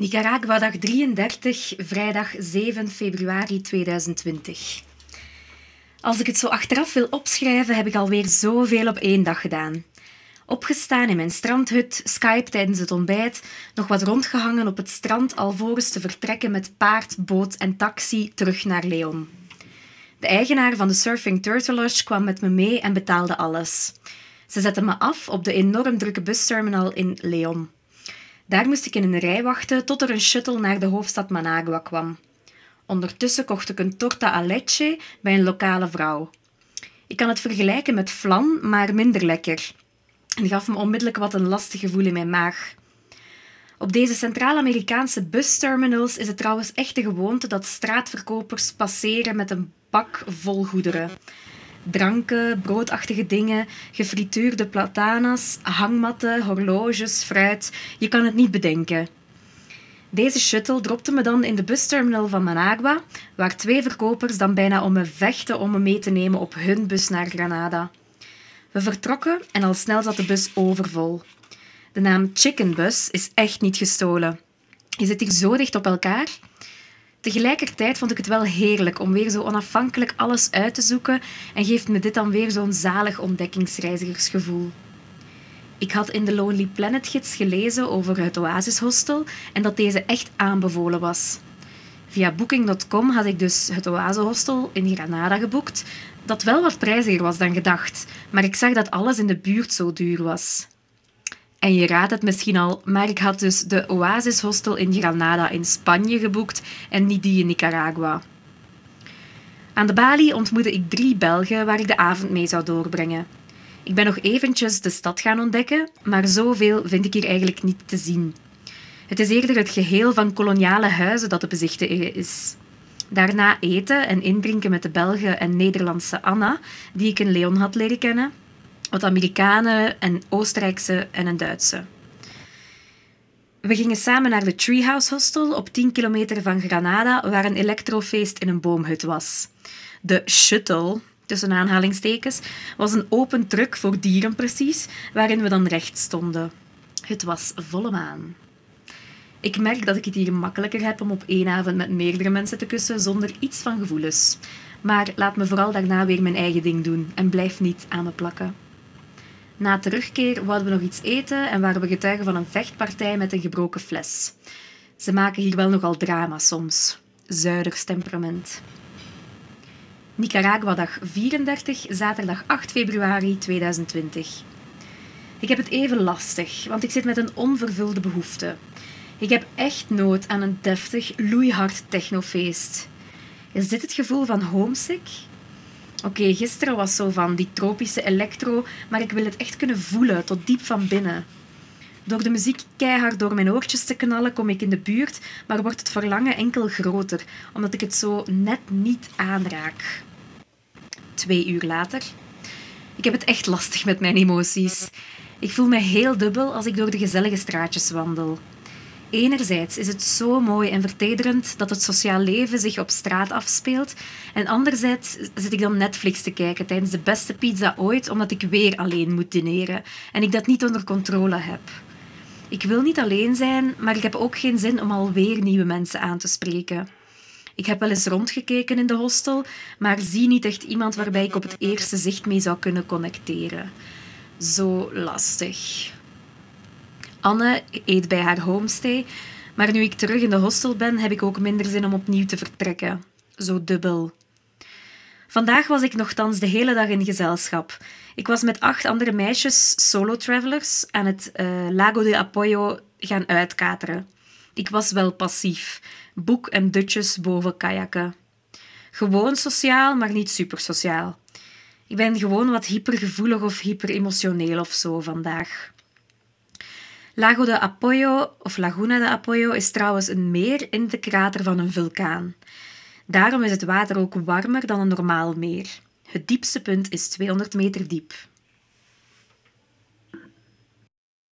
Nicaragua dag 33, vrijdag 7 februari 2020. Als ik het zo achteraf wil opschrijven, heb ik alweer zoveel op één dag gedaan. Opgestaan in mijn strandhut, Skype tijdens het ontbijt, nog wat rondgehangen op het strand alvorens te vertrekken met paard, boot en taxi terug naar Leon. De eigenaar van de Surfing Turtle Lodge kwam met me mee en betaalde alles. Ze zette me af op de enorm drukke busterminal in Leon. Daar moest ik in een rij wachten tot er een shuttle naar de hoofdstad Managua kwam. Ondertussen kocht ik een torta a leche bij een lokale vrouw. Ik kan het vergelijken met flan, maar minder lekker. En gaf me onmiddellijk wat een lastig gevoel in mijn maag. Op deze Centraal-Amerikaanse busterminals is het trouwens echt de gewoonte dat straatverkopers passeren met een bak vol goederen. Dranken, broodachtige dingen, gefrituurde platanas, hangmatten, horloges, fruit. Je kan het niet bedenken. Deze shuttle dropte me dan in de busterminal van Managua, waar twee verkopers dan bijna om me vechten om me mee te nemen op hun bus naar Granada. We vertrokken en al snel zat de bus overvol. De naam Chicken Bus is echt niet gestolen. Je zit hier zo dicht op elkaar. Tegelijkertijd vond ik het wel heerlijk om weer zo onafhankelijk alles uit te zoeken en geeft me dit dan weer zo'n zalig ontdekkingsreizigersgevoel. Ik had in de Lonely Planet gids gelezen over het Oasis Hostel en dat deze echt aanbevolen was. Via booking.com had ik dus het Oasis Hostel in Granada geboekt, dat wel wat prijziger was dan gedacht, maar ik zag dat alles in de buurt zo duur was. En je raadt het misschien al, maar ik had dus de Oasis Hostel in Granada in Spanje geboekt en niet die in Nicaragua. Aan de balie ontmoette ik drie Belgen waar ik de avond mee zou doorbrengen. Ik ben nog eventjes de stad gaan ontdekken, maar zoveel vind ik hier eigenlijk niet te zien. Het is eerder het geheel van koloniale huizen dat te bezichtigen is. Daarna eten en indrinken met de Belgen en Nederlandse Anna, die ik in Leon had leren kennen, wat Amerikanen en Oostenrijkse en een Duitse. We gingen samen naar de Treehouse Hostel op 10 kilometer van Granada, waar een elektrofeest in een boomhut was. De shuttle, tussen aanhalingstekens, was een open truck voor dieren precies, waarin we dan recht stonden. Het was volle maan. Ik merk dat ik het hier makkelijker heb om op één avond met meerdere mensen te kussen zonder iets van gevoelens. Maar laat me vooral daarna weer mijn eigen ding doen en blijf niet aan me plakken. Na terugkeer wouden we nog iets eten en waren we getuigen van een vechtpartij met een gebroken fles. Ze maken hier wel nogal drama soms. Zuiders temperament. Nicaragua dag 34, zaterdag 8 februari 2020. Ik heb het even lastig, want ik zit met een onvervulde behoefte. Ik heb echt nood aan een deftig, loeihard technofeest. Is dit het gevoel van homesick? Oké, gisteren was zo van die tropische electro, maar ik wil het echt kunnen voelen, tot diep van binnen. Door de muziek keihard door mijn oortjes te knallen kom ik in de buurt, maar wordt het verlangen enkel groter, omdat ik het zo net niet aanraak. Twee uur later. Ik heb het echt lastig met mijn emoties. Ik voel me heel dubbel als ik door de gezellige straatjes wandel. Enerzijds is het zo mooi en vertederend dat het sociaal leven zich op straat afspeelt. En anderzijds zit ik dan Netflix te kijken tijdens de beste pizza ooit, omdat ik weer alleen moet dineren en ik dat niet onder controle heb. Ik wil niet alleen zijn, maar ik heb ook geen zin om alweer nieuwe mensen aan te spreken. Ik heb wel eens rondgekeken in de hostel, maar zie niet echt iemand waarbij ik op het eerste zicht mee zou kunnen connecteren. Zo lastig. Anne eet bij haar homestay, maar nu ik terug in de hostel ben, heb ik ook minder zin om opnieuw te vertrekken. Zo dubbel. Vandaag was ik nogthans de hele dag in gezelschap. Ik was met acht andere meisjes, solo-travelers, aan het uh, Lago de Apoyo gaan uitkateren. Ik was wel passief. Boek en dutjes boven kajakken. Gewoon sociaal, maar niet super sociaal. Ik ben gewoon wat hypergevoelig of hyperemotioneel of zo vandaag. Lago de Apoyo, of Laguna de Apoyo, is trouwens een meer in de krater van een vulkaan. Daarom is het water ook warmer dan een normaal meer. Het diepste punt is 200 meter diep.